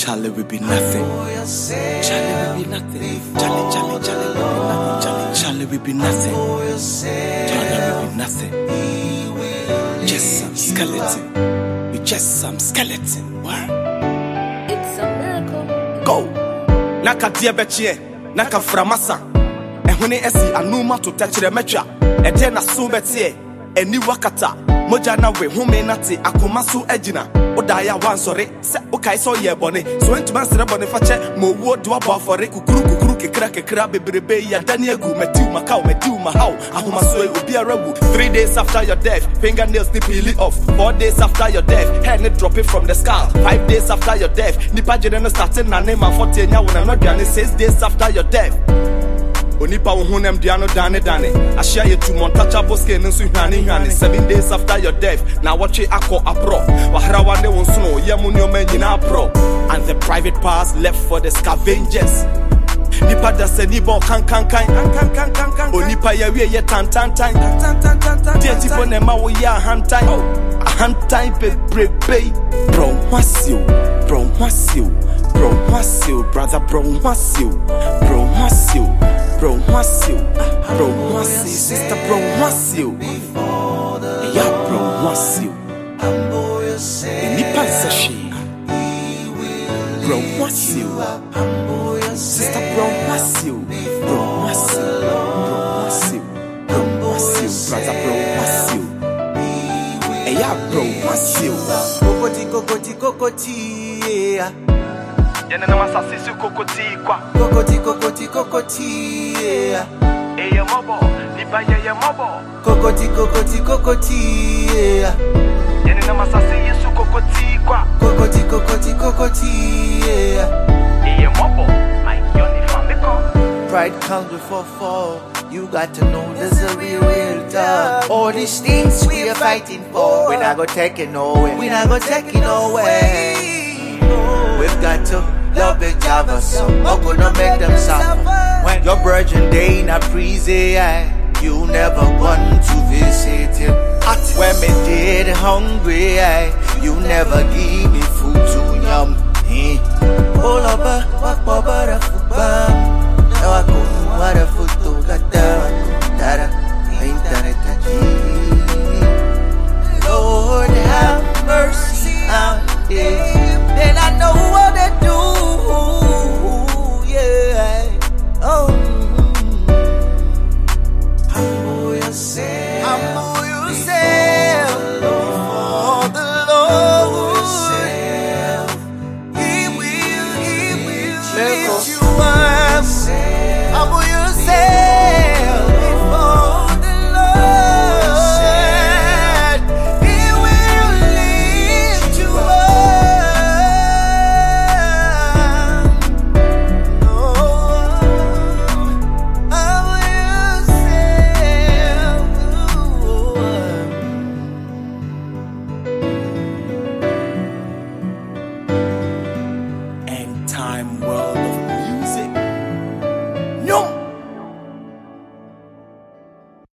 Charlie will be nothing. Charlie will be nothing. Charlie, Charlie, Charlie will be nothing. Charlie, Charlie will be nothing. Charlie will be nothing. Just some skeleton. We just some skeleton. What? It's a miracle. Go. Naka bɛkyeɛ, naka framasa. Ɛhone ɛsi anuma to tɛkyerɛ mɛtwa. Ɛdɛ na bɛteɛ, ɛni wakata. Moja na we home na te akoma so agyina. Woda ya wansɔre sɛ wokae sɛ ɔyɛ bɔne. So ntoma nsrɛ bɔne fakyɛ ma owuo de wabɔ afɔre. Kukuru kukuru kekra kekra bebrebe yi adane agu. Mɛtiw makaw, mɛtiw mahaw. Ahomaso yi obiara wu. Three days after your death, fingernails ni peeling off. Four days after your death, hair ni dropping from the skull. Five days after your death, nipa gyere no starting na ne ma forty enya wo na no aduane. Six days after your death. Onipa wo honam dua no dane dane. Ahyia yɛ tum untouchable skin nso hwane hwane seven days after your death na wɔtwe akɔ aporɔ waharawa ne wo nsono yɛ mu nneɔma nyinaa porɔ and the private parts left for the scavengers. Nipa da sɛ niba ɔkankankan onipa yɛwie yɛ tantantan deɛ ntifo na ɛma woyɛ ahantan ahantan bebrebe brɔ hwasiw brɔ hwasiw brɔ hwasiw brother brɔ hwasiw brɔ hwasiw brɔ hwasiw brɔ hwasiw sister brɔ hwasiw ɛyɛ brɔ hwasiw nipa nsɛ hwee brɔ sister brɔ hwasiw brɔ hwasiw brɔ hwasiw brɔ hwasiw brother yeah. Yɛne nam asase so kokotii kwa Kokoti, kokoti, kokoti, yeah. ɛyɛ mmɔbɔ nipa yɛyɛ mmɔbɔ Kokoti, kokoti, kokoti, yeah. yɛne nam asase yi so kokotii kwa Kokoti, kokoti, kokoti, ɛyɛ mmɔbɔ ayɔne fa mekɔ Pride comes before fall. You got to know this is a real, real talk. All these things we are fighting for, we're not gonna take it nowhere. We're not gonna take it nowhere. We've got to love so I'm gonna make them suffer. When your virgin day in a prison, you never want to visit him. When me dead hungry, eh, you never give me time will.